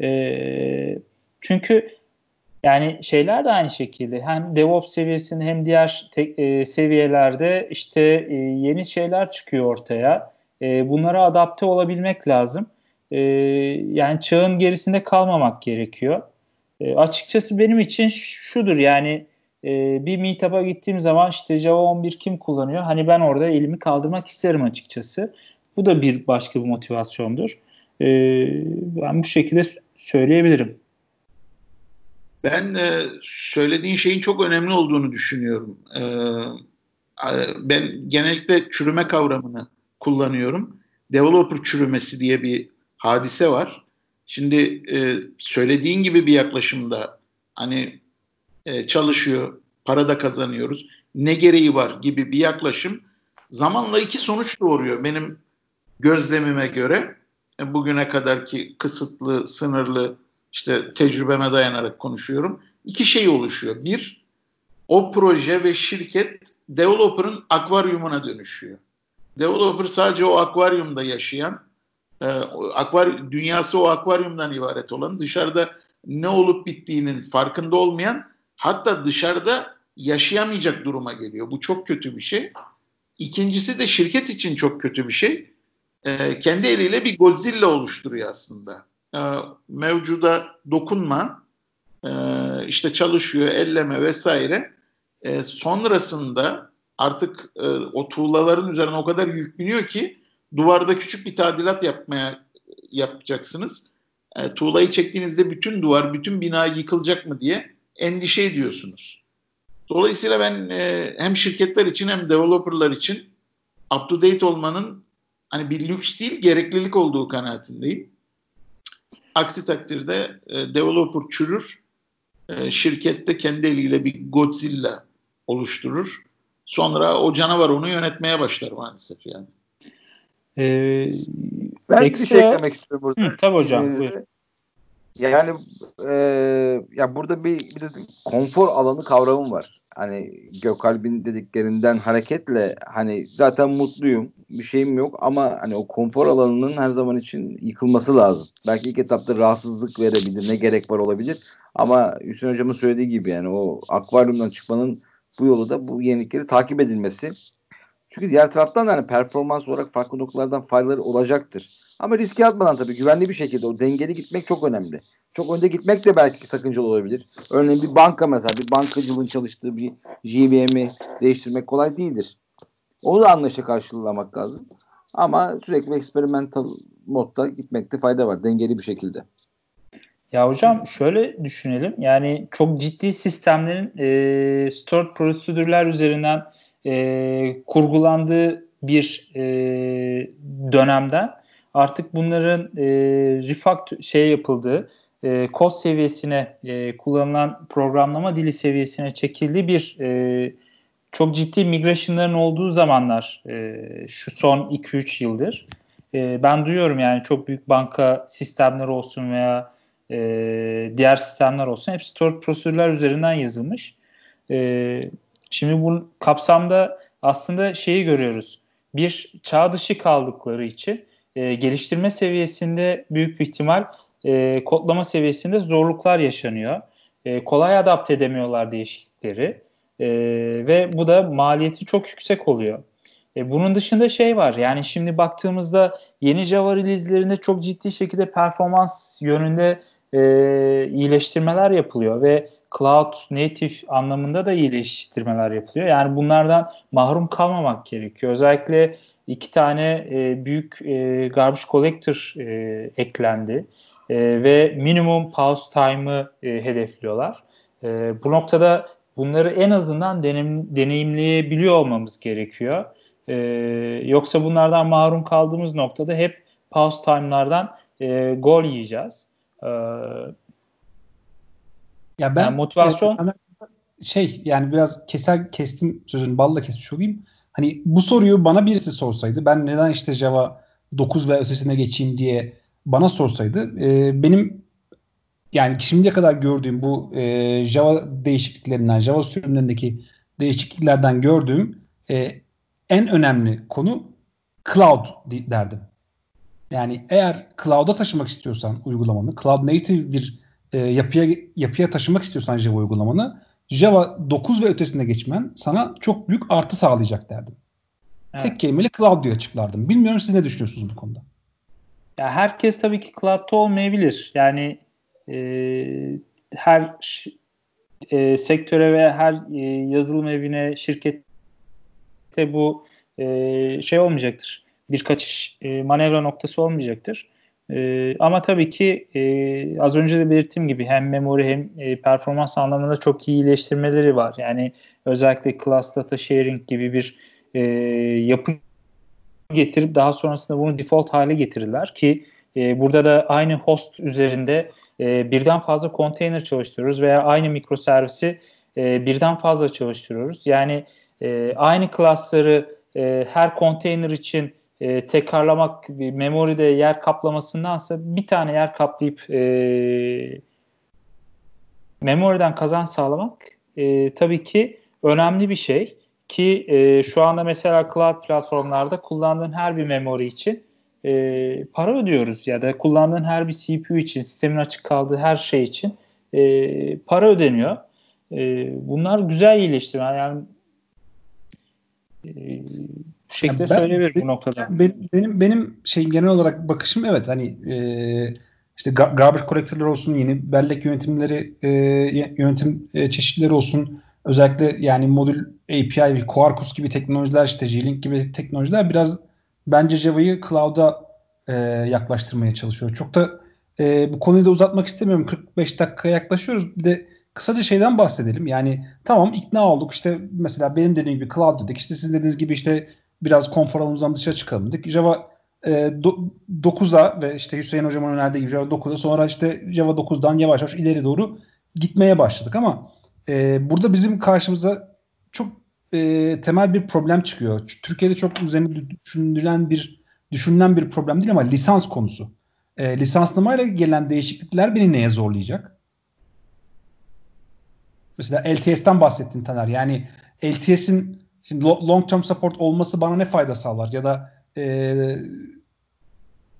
E, çünkü yani şeyler de aynı şekilde hem DevOps seviyesinde hem diğer tek, e, seviyelerde işte e, yeni şeyler çıkıyor ortaya. E, bunlara adapte olabilmek lazım. E, yani çağın gerisinde kalmamak gerekiyor. E, açıkçası benim için şudur yani e, bir meetup'a gittiğim zaman işte Java 11 kim kullanıyor? Hani ben orada elimi kaldırmak isterim açıkçası. Bu da bir başka bir motivasyondur. E, ben bu şekilde söyleyebilirim. Ben e, söylediğin şeyin çok önemli olduğunu düşünüyorum. E, ben genellikle çürüme kavramını kullanıyorum. Developer çürümesi diye bir hadise var. Şimdi e, söylediğin gibi bir yaklaşımda hani e, çalışıyor, para da kazanıyoruz, ne gereği var gibi bir yaklaşım zamanla iki sonuç doğuruyor benim gözlemime göre. E, bugüne kadarki kısıtlı, sınırlı işte tecrübeme dayanarak konuşuyorum. İki şey oluşuyor. Bir, o proje ve şirket developer'ın akvaryumuna dönüşüyor. Developer sadece o akvaryumda yaşayan, e, akvar dünyası o akvaryumdan ibaret olan, dışarıda ne olup bittiğinin farkında olmayan, hatta dışarıda yaşayamayacak duruma geliyor. Bu çok kötü bir şey. İkincisi de şirket için çok kötü bir şey. E, kendi eliyle bir Godzilla oluşturuyor aslında e, mevcuda dokunma, e, işte çalışıyor, elleme vesaire. E, sonrasında artık e, o tuğlaların üzerine o kadar yükleniyor ki duvarda küçük bir tadilat yapmaya yapacaksınız. E, tuğlayı çektiğinizde bütün duvar, bütün bina yıkılacak mı diye endişe ediyorsunuz. Dolayısıyla ben e, hem şirketler için hem developerlar için up to date olmanın hani bir lüks değil gereklilik olduğu kanaatindeyim. Aksi takdirde e, developer çürür, e, şirkette kendi eliyle bir Godzilla oluşturur. Sonra o canavar onu yönetmeye başlar maalesef yani. Ee, ben ekstra... bir şey eklemek istiyorum burada. Hı, tabii hocam. Ee, yani e, ya burada bir, bir de konfor alanı kavramı var hani Gökalp'in dediklerinden hareketle hani zaten mutluyum bir şeyim yok ama hani o konfor alanının her zaman için yıkılması lazım. Belki ilk etapta rahatsızlık verebilir ne gerek var olabilir ama Hüseyin Hocam'ın söylediği gibi yani o akvaryumdan çıkmanın bu yolu da bu yenilikleri takip edilmesi. Çünkü diğer taraftan da hani performans olarak farklı noktalardan faydaları olacaktır. Ama riske atmadan tabii güvenli bir şekilde o dengeli gitmek çok önemli. Çok önde gitmek de belki sakıncalı olabilir. Örneğin bir banka mesela bir bankacılığın çalıştığı bir GBM'i değiştirmek kolay değildir. Onu da anlayışla karşılamak lazım. Ama sürekli experimental modda gitmekte fayda var dengeli bir şekilde. Ya hocam şöyle düşünelim. Yani çok ciddi sistemlerin e, stored prosedürler üzerinden e, kurgulandığı bir e, dönemden artık bunların e, refact şey yapıldığı e, kod seviyesine e, kullanılan programlama dili seviyesine çekildiği bir e, çok ciddi migration'ların olduğu zamanlar e, şu son 2-3 yıldır e, ben duyuyorum yani çok büyük banka sistemleri olsun veya e, diğer sistemler olsun hepsi stored prosedürler üzerinden yazılmış. E, şimdi bu kapsamda aslında şeyi görüyoruz. Bir çağ dışı kaldıkları için e, geliştirme seviyesinde büyük bir ihtimal e, kodlama seviyesinde zorluklar yaşanıyor. E, kolay adapte edemiyorlar değişiklikleri e, ve bu da maliyeti çok yüksek oluyor. E, bunun dışında şey var yani şimdi baktığımızda yeni Java release'lerinde çok ciddi şekilde performans yönünde e, iyileştirmeler yapılıyor ve cloud native anlamında da iyileştirmeler yapılıyor. Yani bunlardan mahrum kalmamak gerekiyor. Özellikle iki tane e, büyük e, garbage collector e, eklendi e, ve minimum pause time'ı e, hedefliyorlar. E, bu noktada bunları en azından denem, deneyimleyebiliyor olmamız gerekiyor. E, yoksa bunlardan mahrum kaldığımız noktada hep pause time'lardan e, gol yiyeceğiz. E, ya ben yani motivasyon şey yani biraz keser kestim sözünü balla kesmiş olayım. Hani bu soruyu bana birisi sorsaydı ben neden işte Java 9 ve ötesine geçeyim diye bana sorsaydı e, benim yani şimdiye kadar gördüğüm bu e, Java değişikliklerinden, Java sürümlerindeki değişikliklerden gördüğüm e, en önemli konu cloud derdim. Yani eğer cloud'a taşımak istiyorsan uygulamanı, cloud native bir e, yapıya yapıya taşımak istiyorsan Java uygulamanı, Java 9 ve ötesine geçmen sana çok büyük artı sağlayacak derdim. Evet. Tek kelimeyle cloud diye açıklardım. Bilmiyorum siz ne düşünüyorsunuz bu konuda? Ya herkes tabii ki cloud'da olmayabilir. Yani e, her e, sektöre ve her e, yazılım evine, şirkette bu e, şey olmayacaktır. Bir kaçış e, manevra noktası olmayacaktır. E, ama tabii ki e, az önce de belirttiğim gibi hem memori hem e, performans anlamında çok iyi iyileştirmeleri var. Yani özellikle class data sharing gibi bir e, yapı getirip daha sonrasında bunu default hale getirirler ki e, burada da aynı host üzerinde e, birden fazla container çalıştırıyoruz veya aynı mikroservisi e, birden fazla çalıştırıyoruz. Yani e, aynı klasları e, her container için e, tekrarlamak bir memoride yer kaplamasındansa bir tane yer kaplayıp e, memoriden kazan sağlamak e, tabii ki önemli bir şey ki e, şu anda mesela cloud platformlarda kullandığın her bir memori için e, para ödüyoruz ya da kullandığın her bir CPU için, sistemin açık kaldığı her şey için e, para ödeniyor. E, bunlar güzel iyileştirme. Yani e, bu şekilde yani ben, söyleyebilirim bu noktada. Benim, benim benim şeyim genel olarak bakışım evet hani e, işte garbage collector'lar olsun, yeni bellek yönetimleri e, yönetim e, çeşitleri olsun. Özellikle yani modül API, Quarkus gibi teknolojiler işte G-Link gibi teknolojiler biraz bence Java'yı cloud'a e, yaklaştırmaya çalışıyor. Çok da e, bu konuyu da uzatmak istemiyorum. 45 dakikaya yaklaşıyoruz. Bir de kısaca şeyden bahsedelim. Yani tamam ikna olduk. İşte mesela benim dediğim gibi cloud dedik. İşte sizin dediğiniz gibi işte biraz konfor alanımızdan dışarı çıkalım dedik. Java e, do, 9'a ve işte Hüseyin hocamın önerdiği gibi Java 9'a sonra işte Java 9'dan yavaş yavaş ileri doğru gitmeye başladık ama e, burada bizim karşımıza çok e, temel bir problem çıkıyor. Türkiye'de çok üzerine düşünülen bir düşünülen bir problem değil ama lisans konusu. E, lisanslamayla gelen değişiklikler beni neye zorlayacak? Mesela LTS'ten bahsettin Taner. Yani LTS'in şimdi long term support olması bana ne fayda sağlar? Ya da e,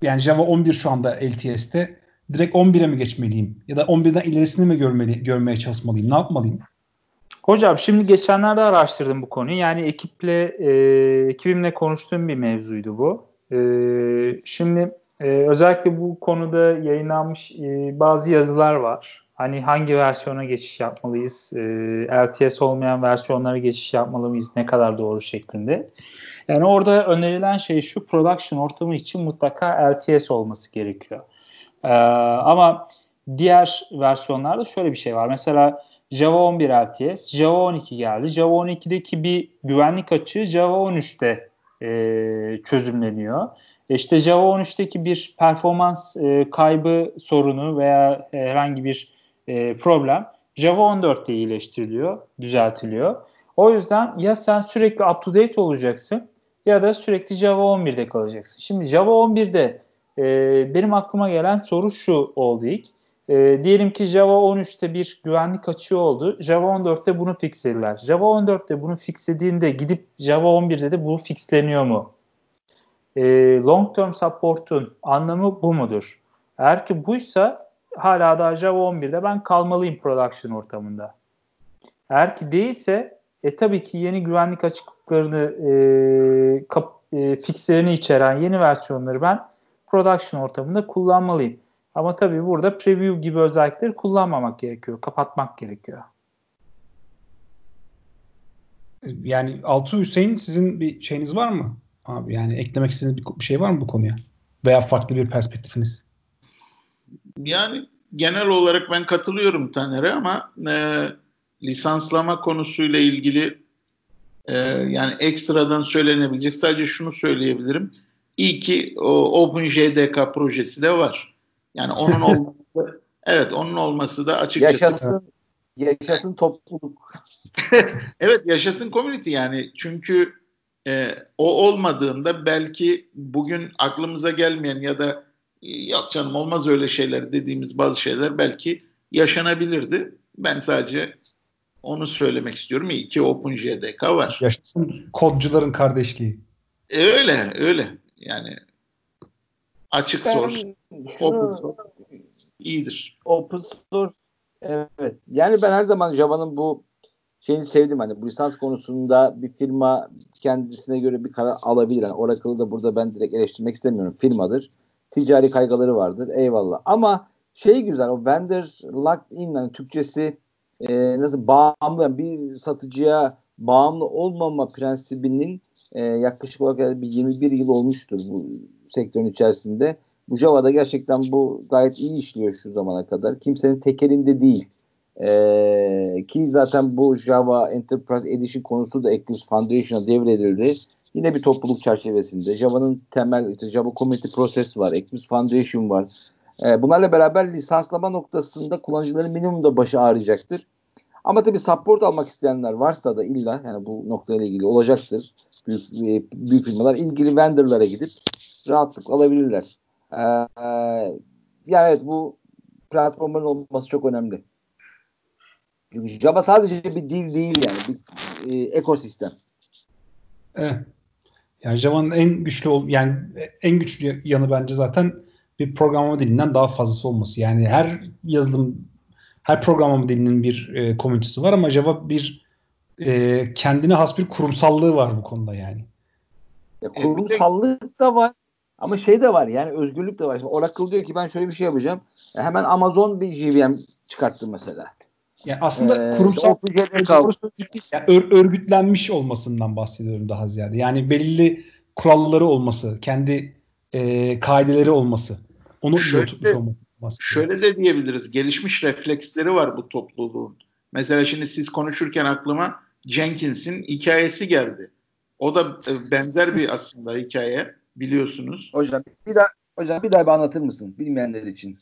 yani Java 11 şu anda LTS'te direkt 11'e mi geçmeliyim? Ya da 11'den ilerisini mi görmeli, görmeye çalışmalıyım? Ne yapmalıyım? Hocam şimdi geçenlerde araştırdım bu konuyu. Yani ekiple e, ekibimle konuştuğum bir mevzuydu bu. E, şimdi e, özellikle bu konuda yayınlanmış e, bazı yazılar var. Hani hangi versiyona geçiş yapmalıyız? E, LTS olmayan versiyonlara geçiş yapmalı mıyız? Ne kadar doğru şeklinde. Yani orada önerilen şey şu production ortamı için mutlaka LTS olması gerekiyor. E, ama diğer versiyonlarda şöyle bir şey var. Mesela Java 11 LTS, Java 12 geldi. Java 12'deki bir güvenlik açığı Java 13'te e, çözümleniyor. E işte Java 13'teki bir performans e, kaybı sorunu veya herhangi bir e, problem Java 14'te iyileştiriliyor, düzeltiliyor. O yüzden ya sen sürekli up to date olacaksın ya da sürekli Java 11'de kalacaksın. Şimdi Java 11'de e, benim aklıma gelen soru şu oldu ilk. E, diyelim ki Java 13'te bir güvenlik açığı oldu. Java 14'te bunu fixlediler. Java 14'te bunu fixlediğinde gidip Java 11'de de bu fixleniyor mu? E, long term support'un anlamı bu mudur? Eğer ki buysa hala daha Java 11'de ben kalmalıyım production ortamında. Eğer ki değilse e tabii ki yeni güvenlik açıklıklarını e, kap, e, fixlerini içeren yeni versiyonları ben production ortamında kullanmalıyım. Ama tabii burada preview gibi özellikleri kullanmamak gerekiyor. Kapatmak gerekiyor. Yani Altı Hüseyin sizin bir şeyiniz var mı? Abi yani eklemek istediğiniz bir şey var mı bu konuya? Veya farklı bir perspektifiniz? Yani genel olarak ben katılıyorum Taner'e ama e, lisanslama konusuyla ilgili e, yani ekstradan söylenebilecek sadece şunu söyleyebilirim. İyi ki o OpenJDK projesi de var. Yani onun olması evet onun olması da açıkçası yaşasın yaşasın topluluk. evet yaşasın community yani çünkü e, o olmadığında belki bugün aklımıza gelmeyen ya da yok canım olmaz öyle şeyler dediğimiz bazı şeyler belki yaşanabilirdi. Ben sadece onu söylemek istiyorum. İyi ki OpenJDK var. Yaşasın kodcuların kardeşliği. E, öyle öyle. Yani açık ben source, şunu, open source iyidir. Open source evet. Yani ben her zaman Java'nın bu şeyini sevdim hani bu lisans konusunda bir firma kendisine göre bir karar alabilir. Yani Oracle'ı da burada ben direkt eleştirmek istemiyorum. Firmadır. Ticari kaygıları vardır. Eyvallah. Ama şey güzel o vendor locked in yani Türkçesi e, nasıl bağımlı bir satıcıya bağımlı olmama prensibinin e, yaklaşık olarak bir 21 yıl olmuştur bu sektörün içerisinde. Bu Java'da gerçekten bu gayet iyi işliyor şu zamana kadar. Kimsenin tekelinde değil. Ee, ki zaten bu Java Enterprise Edition konusu da Eclipse Foundation'a devredildi. Yine bir topluluk çerçevesinde. Java'nın temel, işte Java Community Process var, Eclipse Foundation var. Ee, bunlarla beraber lisanslama noktasında kullanıcıların minimumda başı ağrıyacaktır. Ama tabii support almak isteyenler varsa da illa yani bu noktayla ilgili olacaktır. Büyük, e, büyük firmalar ilgili vendorlara gidip rahatlık alabilirler. Ee, yani evet bu platformların olması çok önemli. Çünkü Java sadece bir dil değil yani bir e, ekosistem. Evet. Yani Java'nın en güçlü yani en güçlü yanı bence zaten bir programlama dilinden daha fazlası olması. Yani her yazılım her programlama dilinin bir e, komünitesi var ama Java bir e, kendine has bir kurumsallığı var bu konuda yani. Ya, kurumsallık da var ama şey de var yani özgürlük de var. Şimdi Oracle diyor ki ben şöyle bir şey yapacağım. Ya hemen Amazon bir JVM çıkarttı mesela. Yani aslında ee, kurumsal yani ör, örgütlenmiş olmasından bahsediyorum daha ziyade. Yani belirli kuralları olması, kendi e, kaideleri olması. Onu şöyle, olması. Şöyle de diyebiliriz. Gelişmiş refleksleri var bu topluluğun. Mesela şimdi siz konuşurken aklıma Jenkins'in hikayesi geldi. O da e, benzer bir aslında hikaye biliyorsunuz. Hocam bir daha hocam bir daha bir anlatır mısın bilmeyenler için?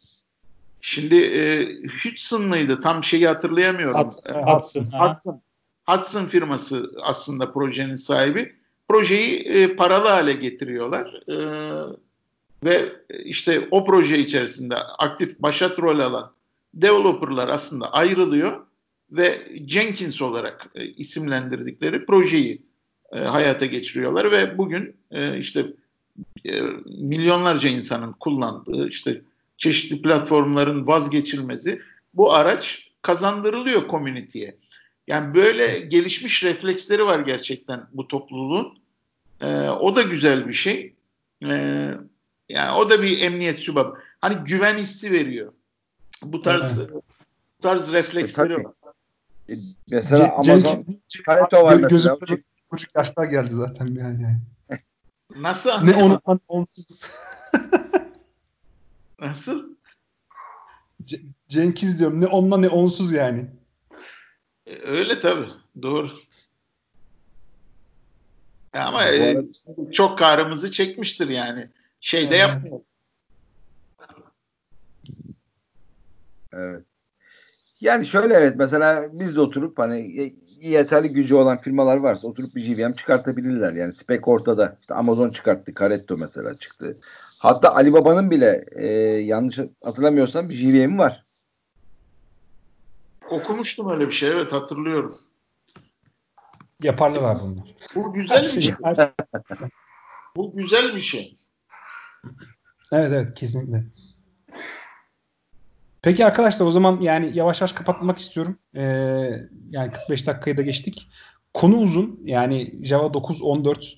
Şimdi e, Hudson mıydı? Tam şeyi hatırlayamıyorum. Hudson. Hudson, Hudson. Hudson firması aslında projenin sahibi. Projeyi e, paralı hale getiriyorlar. E, ve işte o proje içerisinde aktif başat rol alan developerlar aslında ayrılıyor ve Jenkins olarak e, isimlendirdikleri projeyi e, hayata geçiriyorlar ve bugün e, işte e, milyonlarca insanın kullandığı işte çeşitli platformların vazgeçilmezi bu araç kazandırılıyor komüniteye. Yani böyle gelişmiş refleksleri var gerçekten bu topluluğun. Ee, o da güzel bir şey. Ee, yani o da bir emniyet sübabı. Hani güven hissi veriyor. Bu tarz evet. bu tarz refleksleri e, var. Mesela C- Amazon Pareto var gö- mesela. Gözüm çocuk yaşlar geldi zaten yani. Nasıl Ne onu onsuz. Nasıl? C- Cenkiz diyorum. Ne onunla ne onsuz yani. E, öyle tabii. Doğru. Ama e, arada... çok karımızı çekmiştir yani. Şey de yapmıyor. Evet. Yani şöyle evet mesela biz de oturup hani yeterli gücü olan firmalar varsa oturup bir JVM çıkartabilirler. Yani spek ortada. İşte Amazon çıkarttı. Caretto mesela çıktı. Hatta Alibaba'nın bile e, yanlış hatırlamıyorsam bir JVM'i var. Okumuştum öyle bir şey. Evet hatırlıyorum. Yaparlar abi bunu. Bu güzel bir şey. Bu güzel bir şey. Evet evet kesinlikle. Peki arkadaşlar o zaman yani yavaş yavaş kapatmak istiyorum. Ee, yani 45 dakikayı da geçtik. Konu uzun. Yani Java 9 14 e,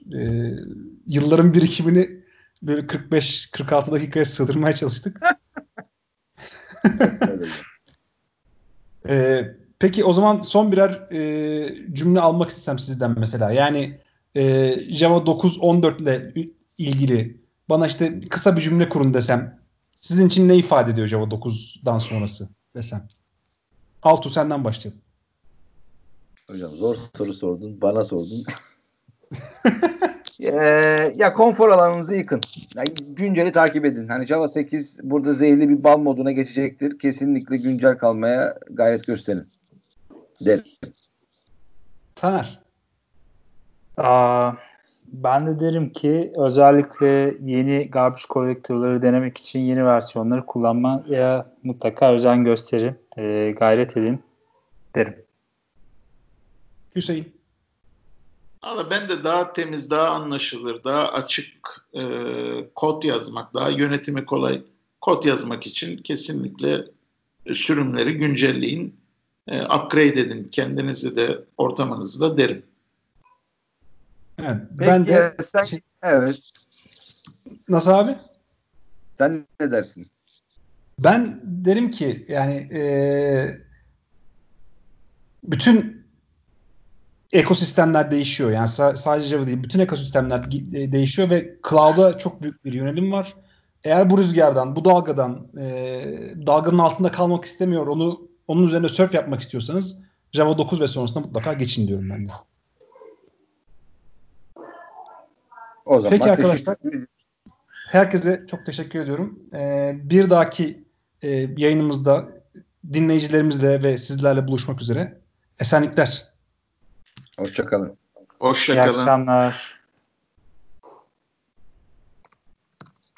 yılların birikimini böyle 45-46 dakikaya sığdırmaya çalıştık. ee, peki o zaman son birer e, cümle almak istesem sizden mesela. Yani e, Java 9 14 ile ilgili bana işte kısa bir cümle kurun desem sizin için ne ifade ediyor Java 9'dan sonrası desem? Altu senden başlayalım. Hocam zor soru sordun. Bana sordun. ee, ya konfor alanınızı yıkın. Yani günceli takip edin. Hani Java 8 burada zehirli bir bal moduna geçecektir. Kesinlikle güncel kalmaya gayret gösterin. Derim. Taner. Aa, ben de derim ki özellikle yeni garbage collector'ları denemek için yeni versiyonları kullanmaya mutlaka özen gösterin, e, gayret edin derim. Hüseyin. Valla ben de daha temiz, daha anlaşılır, daha açık e, kod yazmak, daha yönetimi kolay kod yazmak için kesinlikle sürümleri güncelleyin, e, upgrade edin kendinizi de ortamınızı da derim. Evet, Peki, ben de sen, evet. Nasıl abi? Sen ne dersin? Ben derim ki yani e, bütün ekosistemler değişiyor. Yani sadece Java değil, bütün ekosistemler e, değişiyor ve cloud'a çok büyük bir yönelim var. Eğer bu rüzgardan, bu dalgadan, e, dalganın altında kalmak istemiyor, onu onun üzerine surf yapmak istiyorsanız Java 9 ve sonrasında mutlaka geçin diyorum ben de. O zaman Peki arkadaşlar. Herkese çok teşekkür ediyorum. Ee, bir dahaki e, yayınımızda dinleyicilerimizle ve sizlerle buluşmak üzere. Esenlikler. Hoşçakalın. Hoşçakalın. İyi akşamlar.